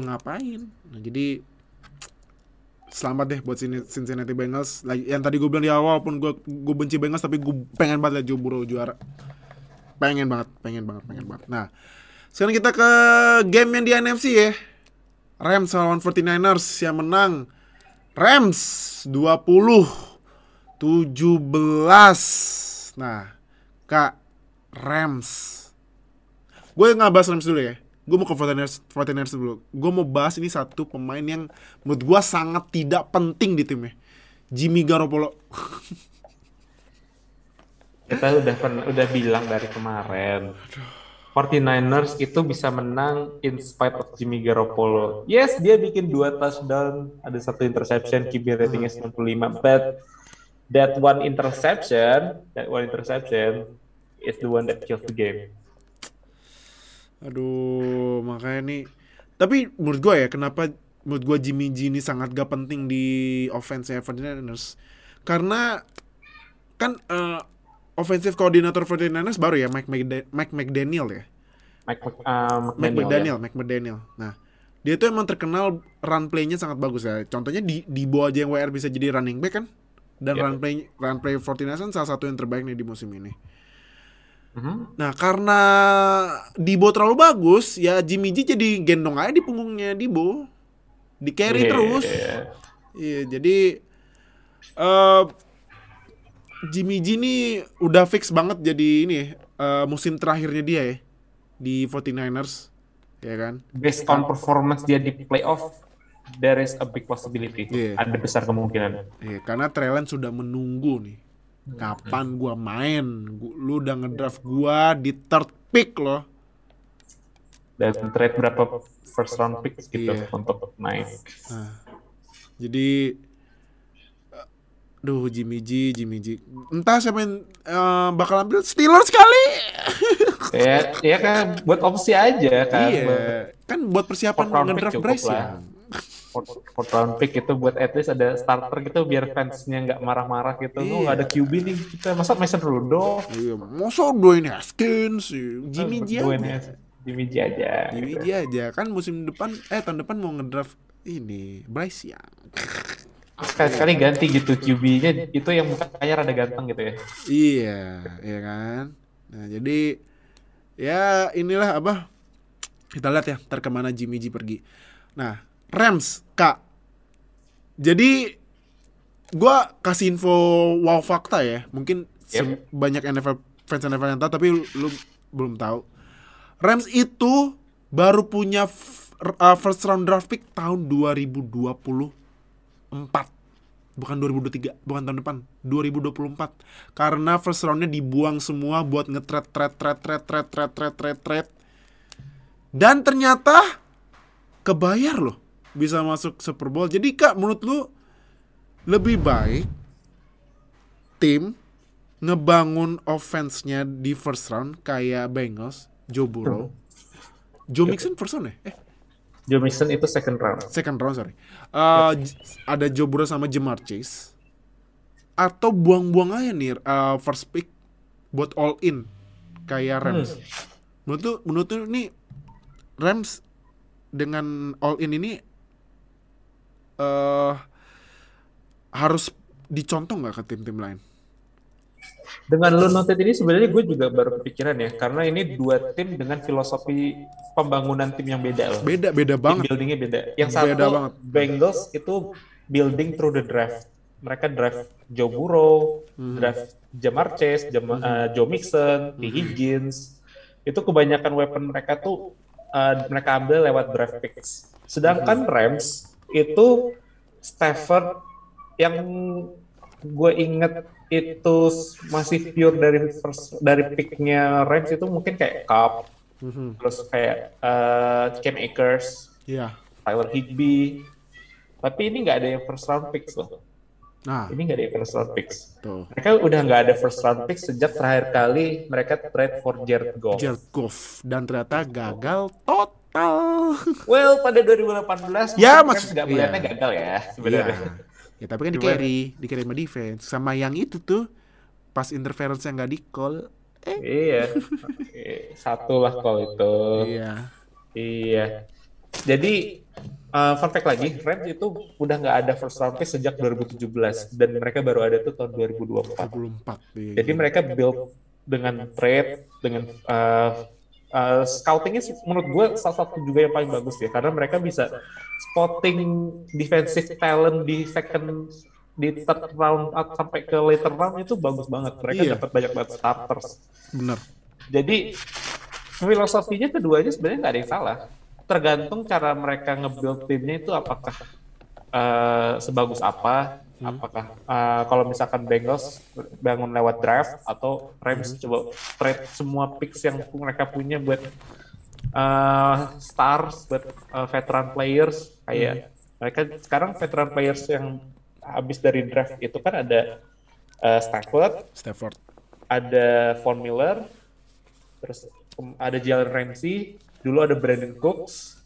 ngapain? Nah, jadi selamat deh buat Cin- Cincinnati Bengals. Lagi yang tadi gue bilang di awal walaupun gue gue benci Bengals tapi gue pengen banget lihat Joe Burrow juara. Pengen banget, pengen banget, pengen banget. Nah, sekarang kita ke game yang di NFC ya. Rams lawan 49ers yang menang. Rams 20 17. Nah, Kak Rams. Gue nggak bahas Rams dulu ya. Gue mau ke 49ers, 49ers dulu. Gue mau bahas ini satu pemain yang menurut gue sangat tidak penting di timnya. Jimmy Garoppolo. kita udah pen- udah bilang dari kemarin 49ers itu bisa menang in spite of Jimmy Garoppolo. Yes, dia bikin dua touchdown, ada satu interception, QB ratingnya 95, but that one interception, that one interception is the one that kills the game. Aduh, makanya nih. Tapi menurut gue ya, kenapa menurut gue Jimmy G ini sangat gak penting di offense 49ers? Karena kan eh, offensive coordinator 49ers baru ya Mike, McDa- Mike McDaniel ya. Mike, uh, Mike McDaniel, McDaniel, Mike McDaniel. Nah, dia tuh emang terkenal run play-nya sangat bagus ya. Contohnya di di aja yang WR bisa jadi running back kan. Dan Yep. run play run play 49ers kan salah satu yang terbaik nih di musim ini. ya. Mhm. Nah, karena Dibo terlalu bagus, ya Jimmy G jadi gendong aja di punggungnya Dibo. Di carry Iya, terus. iya. Iya, jadi eh Jimmy G nih udah fix banget jadi ini eh, musim terakhirnya dia ya di 49ers, ya kan? Based on performance dia di playoff, there is a big possibility. Iya. Ada besar kemungkinan. Iya, karena Trey Lance sudah menunggu nih. Kapan gua main? Lu udah ngedraft gua di third pick loh. Dan trade berapa first round pick gitu Iya. untuk naik. Nah, jadi Duh Jimmy G, Jimmy G. Entah siapa yang eh, bakal ambil Steelers kali. ya, ya kan buat opsi aja kan. iya. Kan buat persiapan ngedraft Bryce ya. fourth, fourth round pick itu buat at least ada starter gitu biar fansnya nggak marah-marah gitu. Iya. Oh nggak ada QB nih kita masa Mason Rudolph. Iya, masa Dwayne Haskins, sih? Jimmy G aja. Jimmy G aja. Jimmy G aja. Kan musim depan, eh tahun depan mau ngedraft ini Bryce Young. Sekali-sekali ganti gitu QB-nya itu yang mukanya rada ganteng gitu ya. Iya, iya kan. Nah jadi ya inilah apa kita lihat ya ntar ke mana Jimmy G pergi. Nah Rams kak. Jadi gua kasih info wow fakta ya. Mungkin se- banyak NFL fans NFL yang tahu tapi lu, lu belum tahu. Rams itu baru punya uh, first round draft pick tahun 2024 bukan 2023 bukan tahun depan. 2024 karena first roundnya dibuang semua buat nge-trade trade trade trade trade trade trade trade trade dan ternyata kebayar loh bisa masuk Super Bowl. Jadi kak menurut lu lebih baik tim ngebangun offense-nya di first round kayak Bengals Joe Burrow. Joe Mixon first round ya? Eh Joe Mixon itu second round. second round sorry. Uh, j- ada Joe Burrow sama Jamar Chase. Atau buang-buang aja nih uh, first pick buat all in kayak Rams. Menurut lu menurut lu nih Rams dengan all in ini eh harus dicontoh nggak ke tim-tim lain Dengan lu noted ini sebenarnya gue juga baru kepikiran ya, karena ini dua tim dengan filosofi pembangunan tim yang beda loh. beda beda Tim banget buildingnya beda. Yang Beda satu banget. Bengals itu building through the draft. Mereka draft Joe Burrow, Hmm. draft Jamar Chase, Jam- uh, Joe Mixon, T. Higgins. Itu kebanyakan weapon mereka tuh uh, mereka ambil lewat draft picks. Sedangkan Rams itu Stafford yang gue inget itu masih pure dari first, dari picknya Rams itu mungkin kayak Cup, Mhm. terus kayak uh, Cam Akers, Iya. Tyler Higby. Tapi ini nggak ada yang first round picks loh. nah Ini nggak ada yang first round picks. tuh Mereka udah nggak ada first round picks sejak terakhir kali mereka trade for Jared Goff. Jared Goff dan ternyata gagal total Well, pada 2018 Ya, kan nggak melihatnya iya. gagal ya sebenarnya. Iya. Ya tapi kan di carry, di carry sama defense. Sama yang itu tuh pas interference yang nggak di call. Eh, iya. Satu lah kalau itu. iya. Iya. Jadi uh, fun fact lagi, Rams itu udah nggak ada first round pick sejak 2017 dan mereka baru ada tuh tahun 2024. 24. Iya. Jadi mereka build dengan trade, dengan uh, uh, scoutingnya menurut gue salah satu juga yang paling bagus ya, karena mereka bisa spotting defensive talent di second di third round atau sampai ke later round itu bagus banget. Mereka Iya. dapat banyak banget starters. Bener. Jadi filosofinya keduanya sebenarnya nggak ada yang salah. Tergantung cara mereka nge-build timnya itu apakah eh, sebagus apa. Apakah uh, kalau misalkan Bengals bangun lewat draft atau Rams coba trade semua picks yang mereka punya buat uh, stars, buat uh, veteran players kayak mereka sekarang veteran players yang habis dari draft itu kan ada uh, Stafford, Stafford. ada Von Miller, terus ada Jalen Ramsey, dulu ada Brandon Cooks,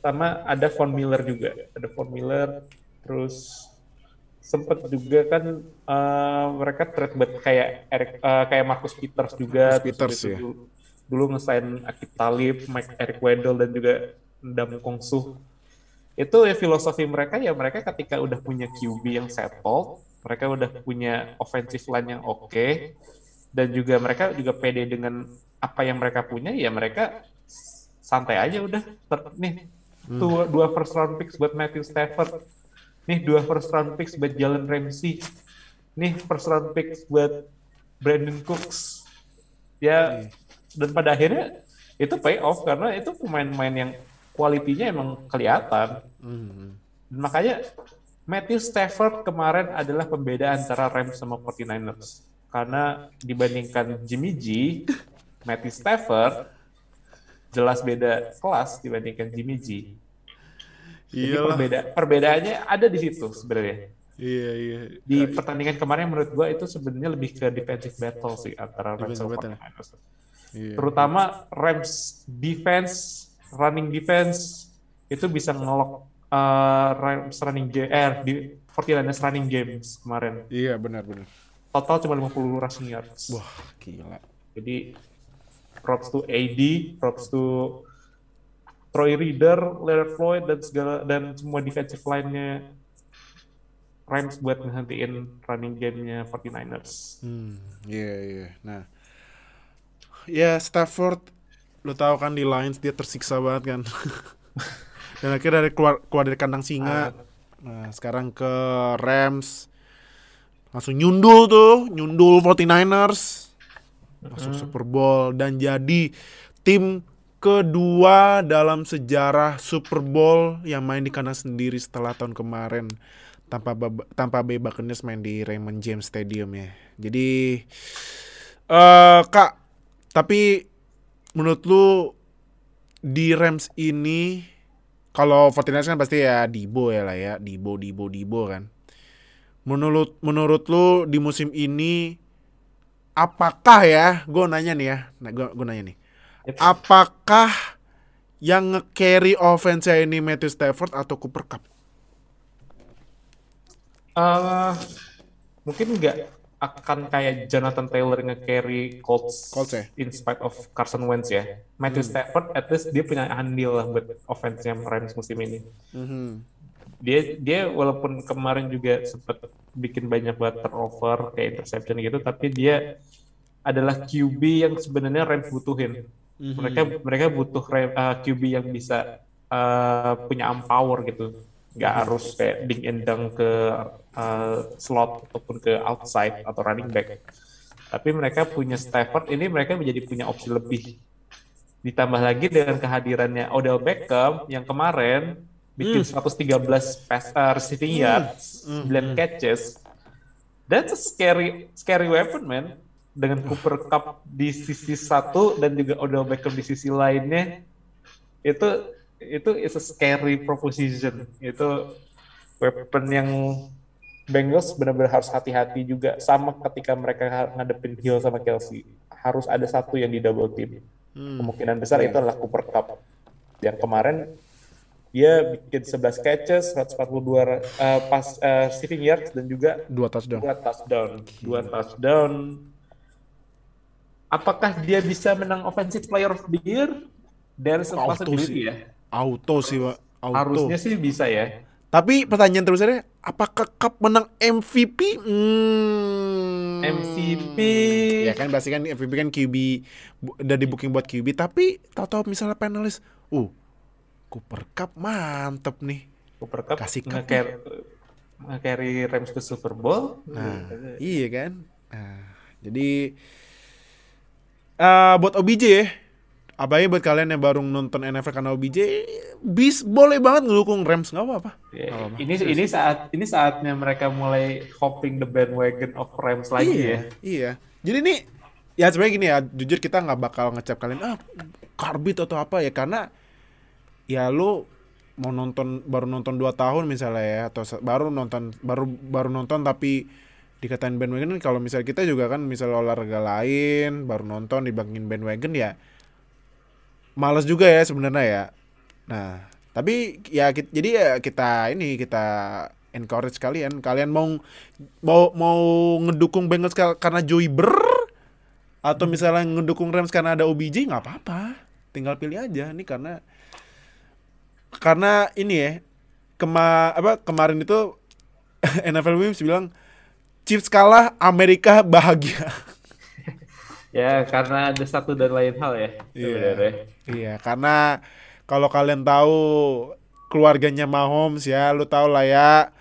sama ada Von Miller juga, ada Von Miller, terus sempet juga kan uh, mereka trade buat kayak Eric, uh, kayak Marcus Peters juga, Marcus Peters, ya. dulu, dulu ngesign Akib Talib, Mike Eric Weddle dan juga Ndam Kong Suh itu ya filosofi mereka ya mereka ketika udah punya QB yang settle, mereka udah punya offensive line yang oke, dan juga mereka juga pede dengan apa yang mereka punya, ya mereka santai aja udah. Ter- nih dua, dua first round picks buat Matthew Stafford, nih dua first round picks buat Jalen Ramsey, nih first round picks buat Brandon Cooks, ya dan pada akhirnya itu pay off karena itu pemain-pemain yang kualitinya emang kelihatan. Dan makanya Matthew Stafford kemarin adalah pembeda antara Rams sama 49ers. Karena dibandingkan Jimmy G, Matthew Stafford jelas beda kelas dibandingkan Jimmy G. Iyalah. perbeda, perbedaannya ada di situ sebenarnya. Iya, iya. Di pertandingan kemarin menurut gua itu sebenarnya lebih ke defensive battle sih antara Rams sama battle. 49ers. Iya. Terutama Rams defense, running defense itu bisa ngelok uh, Rams running game, eh di 49ers running games kemarin. Iya, benar benar. Total cuma 50 rushing yards. Wah, gila. Jadi props to AD, props to Troy Reader, Leonard Floyd dan segala dan semua defensive line-nya Rams buat ngehentiin running game-nya 49ers. Hmm, iya iya. Nah, ya Stafford, lo tahu kan di Lions dia tersiksa banget kan. Dan akhirnya dari keluar keluar dari kandang singa. Nah, sekarang ke Rams. Langsung nyundul tuh, nyundul 49ers. Masuk Super Bowl dan jadi tim kedua dalam sejarah Super Bowl yang main di kandang sendiri setelah tahun kemarin tanpa tanpa Bay Buccaneers main di Raymond James Stadium ya. Jadi eh Kak, tapi menurut lu di Rams ini kalau 49ers kan pasti ya Dibo ya lah ya, Dibo Dibo Dibo kan. Menurut menurut lu di musim ini apakah ya, gue nanya nih ya, nah, gue gue nanya nih, apakah yang nge-carry offense ini Matthew Stafford atau Cooper Cup? Eh, mungkin nggak akan kayak Jonathan Taylor nge-carry Colts, Colts ya? in spite of Carson Wentz ya. Matthew Stafford at least dia punya andil lah buat offense-nya Rams musim ini. Dia dia walaupun kemarin juga sempat bikin banyak buat turnover kayak interception gitu, tapi dia adalah QB yang sebenarnya Rams butuhin. Mereka mereka butuh uh, QB yang bisa uh, punya arm power gitu. Nggak harus kayak ding and dunk ke uh, slot ataupun ke outside atau running back. Tapi mereka punya Stafford ini mereka menjadi punya opsi lebih. Ditambah lagi dengan kehadirannya Odell Beckham yang kemarin bikin 113 pass uh, receiving yards, 9 catches. That's a scary scary weapon, man. Dengan Cooper Cup di sisi satu dan juga Odell Beckham di sisi lainnya, itu itu is a scary proposition. Itu weapon yang Bengals benar-benar harus hati-hati juga. Sama ketika mereka ngadepin Hill sama Kelsey, harus ada satu yang di double team. Kemungkinan besar itu adalah Cooper Cup. Yang kemarin dia bikin 11 catches, 142 uh, pas uh, receiving yards dan juga Dua touchdown. dua touchdown, dua touchdown. Apakah dia bisa menang Offensive Player of the Year? Dari possibility sih. ya. Auto sih, Pak. Auto. Harusnya sih bisa ya. Tapi pertanyaan terusannya, apakah Cup menang MVP? Hmm. MVP. Ya kan pasti kan MVP kan QB udah di booking buat QB, tapi tahu-tahu misalnya panelis, uh, Cooper Cup mantep nih. Cooper Cup Kasih cup nge-carry nge-carry Rams ke Super Bowl. Nah, iya kan. Nah, jadi eh buat OBJ ya, apalagi buat kalian yang baru nonton NFL karena OBJ, bis boleh banget ngedukung Rams nggak apa-apa. Ya, Nggak apa-apa. ini ini saat ini saatnya mereka mulai hopping the bandwagon of Rams lagi iya, ya. Iya. Jadi ini ya sebenarnya gini ya, jujur kita nggak bakal ngecap kalian ah karbit atau apa ya karena ya lu mau nonton baru nonton 2 tahun misalnya ya atau baru nonton baru baru nonton tapi dikatain bandwagon kalau misalnya kita juga kan misalnya olahraga lain baru nonton dibangin bandwagon ya males juga ya sebenarnya ya. Nah, tapi ya jadi ya kita ini kita encourage kalian. Kalian mau mau mau ngedukung Bengals kar- karena Joey Burr atau misalnya ngedukung Rams karena ada OBJ nggak apa-apa. Tinggal pilih aja nih karena karena ini ya kema apa kemarin itu NFL Williams bilang Chiefs kalah Amerika bahagia. Ya karena ada satu dan lain hal ya sebenarnya. Iya, karena kalau kalian tahu keluarganya Mahomes ya, lu tahu lah ya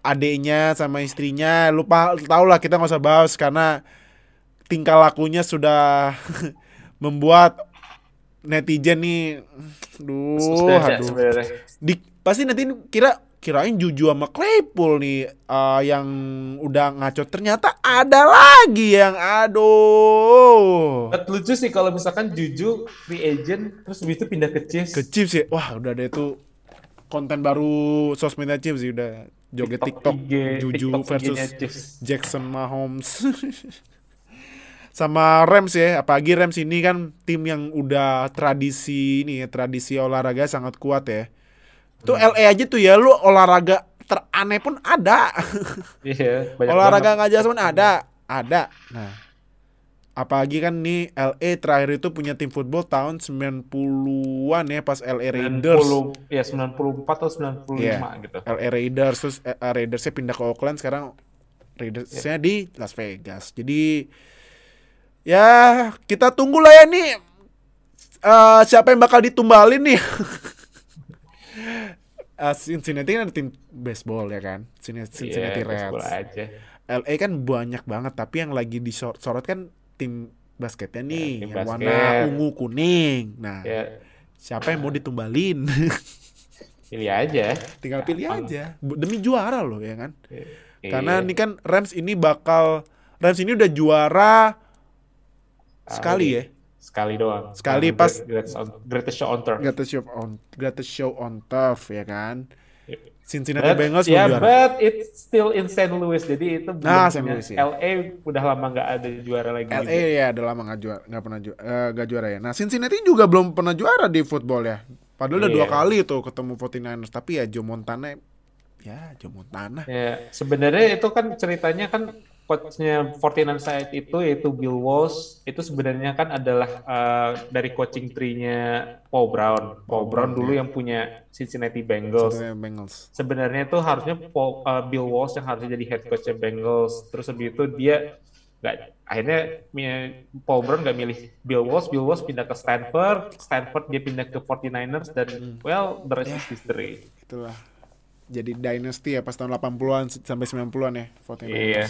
adiknya sama istrinya, lu tahu lah kita nggak usah bahas karena tingkah lakunya sudah membuat netizen nih, duh, aduh. Di, pasti nanti kira kirain Juju sama Claypool nih eh, yang udah ngaco. Ternyata ada lagi yang aduh. But lucu sih kalau misalkan Juju free agent terus habis itu pindah ke Chiefs. ke Chiefs ya wah udah ada itu konten baru sosmednya Chiefs sih udah joget TikTok, IG, Juju TikTok versus. Jackson Mahomes. Sama Rams ya apalagi Rams ini kan tim yang udah tradisi ini ya tradisi olahraga sangat kuat ya tuh Hmm. LA aja tuh ya lu olahraga teraneh pun ada Iya, banyak olahraga nggak jelas pun ada ada nah apalagi kan nih LA terakhir itu punya tim football tahun 90-an ya pas LA Raiders 90, ya 94 atau 95 Iya. gitu. LA Raiders terus eh, Raidersnya pindah ke Oakland sekarang Raidersnya di Las Vegas jadi ya kita tunggu lah ya nih eh, siapa yang bakal ditumbalin nih Eh, Cincinnati kan ada tim baseball ya kan Cincinnati, Cincinnati Iya, baseball Reds aja. LA kan banyak banget tapi yang lagi disorot kan tim basketnya nih tim yang basket. warna ungu kuning nah Ya, siapa yang mau ditumbalin pilih aja. tinggal pilih Gampang. aja demi juara loh ya kan Iya. karena ini kan Rams ini bakal Rams ini udah juara sekali ya Sekali doang. Sekali pas- greatest, on, greatest show on turf. greatest show on greatest show on turf ya kan Iya. Cincinnati But, Bengals mau juara but it's still in St. Louis. Jadi itu belum Nah, St. Louis, ya. LA udah lama nggak ada juara lagi. LA juga. ya udah lama nggak juara nggak pernah juara nggak juara ya nah Cincinnati juga belum pernah juara di football ya padahal udah Iya. dua kali tuh ketemu 49ers tapi ya Joe Montana ya Joe Montana Ya, sebenarnya itu kan ceritanya kan coachnya 49 saat itu yaitu Bill Walsh itu sebenarnya kan adalah uh, dari coaching tree-nya Paul Brown. Paul Brown dulu yang punya Cincinnati Bengals. Cincinnati Bengals Sebenarnya itu harusnya Paul, uh, Bill Walsh yang harusnya jadi head coachnya Bengals. Terus habis itu dia nggak akhirnya Paul Brown nggak milih Bill Walsh. Bill Walsh pindah ke Stanford. Stanford dia pindah ke 49ers dan well the rest is history. itulah jadi dynasty ya pas tahun 80-an sampai 90-an ya 49ers. Iya.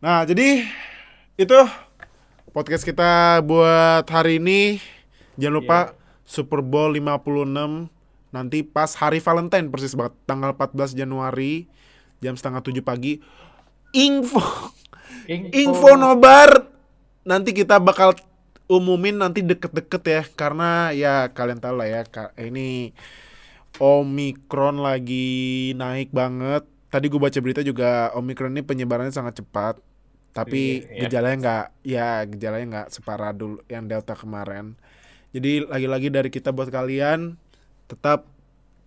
Nah, jadi itu podcast kita buat hari ini. Jangan lupa Super Bowl 56 nanti pas hari Valentine persis banget tanggal 14 Januari jam setengah tujuh pagi. Info info nobar nanti kita bakal umumin nanti deket-deket ya karena ya kalian tahu lah ya ka- ini Omikron lagi naik banget. Tadi gue baca berita juga Omikron ini penyebarannya sangat cepat. Tapi Iya, iya. gejalanya nggak, ya gejalanya nggak separah dulu yang Delta kemarin. Jadi lagi-lagi dari kita buat kalian tetap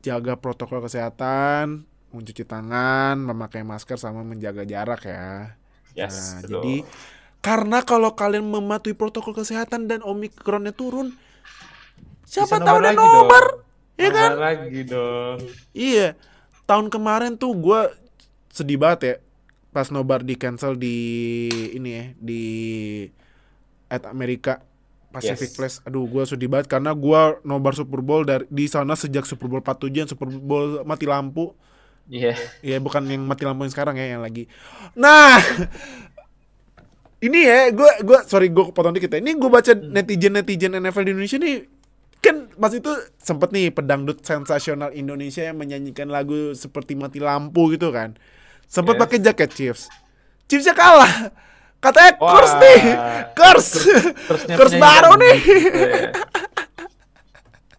jaga protokol kesehatan, mencuci tangan, memakai masker sama menjaga jarak ya. Yes, Nah, betul. jadi karena kalau kalian mematuhi protokol kesehatan dan omikronnya turun, siapa Bisa tahu ada nobar, ya kan? Lagi dong. Iya, tahun kemarin tuh gue sedih banget ya pas nobar di cancel di ini ya di at Amerika Pacific Yes. Place. Aduh, gue sedih banget karena gue nobar Super Bowl dari di sana sejak Super Bowl 47 Super Bowl mati lampu. Iya. Ya bukan yang mati lampu yang sekarang ya yang lagi. Nah, ini ya, gue gue sorry gue potong dikit ya. Ini gue baca netizen netizen NFL di Indonesia nih kan pas itu sempet nih pedangdut sensasional Indonesia yang menyanyikan lagu seperti mati lampu gitu kan. Sempet Yes. pakai jaket Chiefs. Chiefsnya kalah. Katanya Wah. curse nih, curse, Terusnya curse baru nih. gitu ya.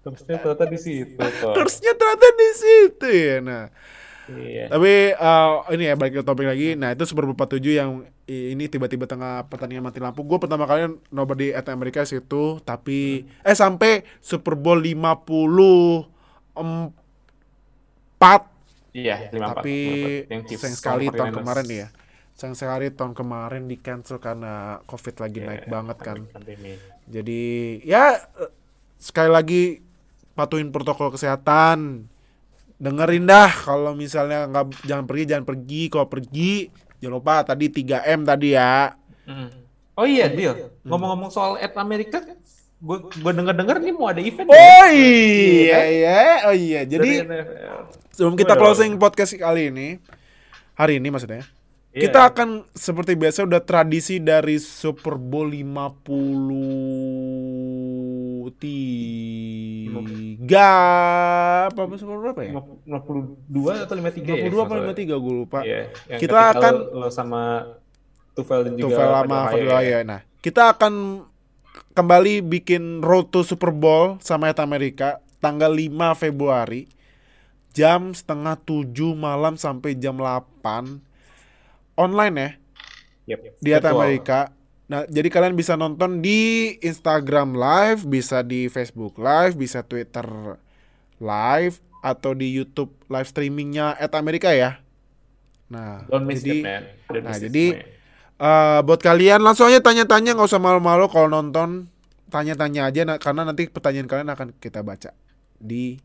Terusnya ternyata di situ kok. Curse-nya ternyata di situ ya. Nah, Iya. Tapi eh, ini ya balik ke topik lagi. Nah itu Super Bowl 47 yang ini tiba-tiba tengah pertandingan mati lampu. Gue pertama kali nobody at America situ. Tapi eh sampai Super Bowl 54 Iya, 54. tapi 54. Yang Chiefs sayang sekali tahun 49ers. kemarin ya. Sayang sekali tahun kemarin di cancel karena COVID lagi Iya, naik banget kan. pandemi. Jadi ya sekali lagi patuhin protokol kesehatan. Dengerin dah kalau misalnya nggak jangan pergi jangan pergi. Kalau pergi jangan lupa tadi 3M tadi ya. Mm. Oh iya, Hmm. deal. Ngomong-ngomong soal at Amerika, gue gue denger-denger nih mau ada event. ya? Oh iya iya oh iya. Dari Jadi sebelum kita closing podcast kali ini hari ini maksudnya Iya. kita akan seperti biasa udah tradisi dari Super Bowl 53 apa Super Bowl berapa ya? 52 atau 53 ya? 52 apa 53 gue lupa. Iya, yang Kita akan lo, lo sama Tufel dan juga Tufel lama Fadil Fadil Ohio ya. Nah, kita akan kembali bikin Road to Super Bowl sama Amerika tanggal 5 Februari jam setengah 7 malam sampai jam 8 online ya Yep. di Et Virtual. Amerika. Nah, jadi kalian bisa nonton di Instagram Live, bisa di Facebook Live, bisa Twitter Live atau di YouTube live streamingnya Et Amerika ya. Nah, Don't miss jadi it, man. Don't nah, miss it jadi eh buat kalian langsung aja tanya-tanya nggak usah malu-malu kalau nonton tanya-tanya aja nah, karena nanti pertanyaan kalian akan kita baca di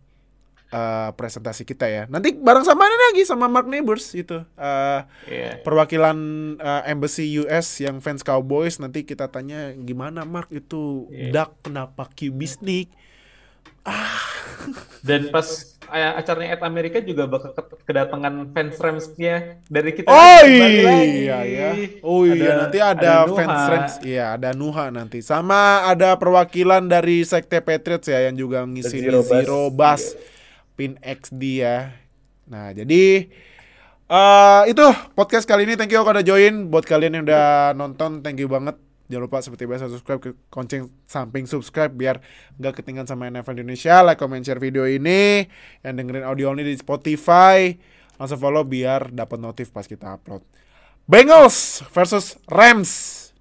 eh, presentasi kita ya. Nanti bareng sama ini lagi sama Mark Neighbors itu eh, Iya. perwakilan eh, embassy US yang fans Cowboys nanti kita tanya gimana Mark itu Iya. Dak kenapa QB sneak? Dan pas acaranya at Amerika juga bakal ke- kedatangan fans Rams-nya dari kita. Oh iya ya. Oh iya nanti ada, Nuha. fans Rams. Iya, ada Nuha nanti. Sama ada perwakilan dari Sekte Patriots ya yang juga ngisi Zero Zero, Bus. Bus Pin XD ya. Nah, jadi eh itu podcast kali ini thank you kalau udah join buat kalian yang udah nonton thank you banget. Jangan lupa seperti biasa subscribe ke konceng samping subscribe biar nggak ketinggalan sama NFL Indonesia. Like, comment, share video ini. Yang dengerin audio ini di Spotify langsung follow biar dapat notif pas kita upload. Bengals versus Rams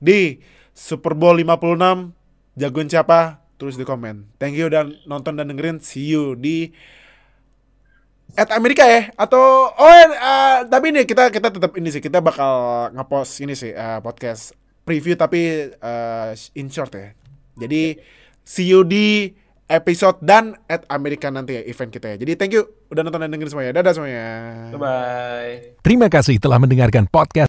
di Super Bowl 56. Jagoan siapa? Tulis di komen. Thank you dan nonton dan dengerin. See you di at Amerika ya atau oh eh, tapi ini kita kita tetap ini sih kita bakal ngepost ini sih eh, podcast preview tapi eh, in short ya. Jadi see you di episode dan at Amerika nanti ya event kita ya. Jadi thank you udah nonton dan dengerin semuanya. Dadah semuanya. Bye-bye. Terima kasih telah mendengarkan podcast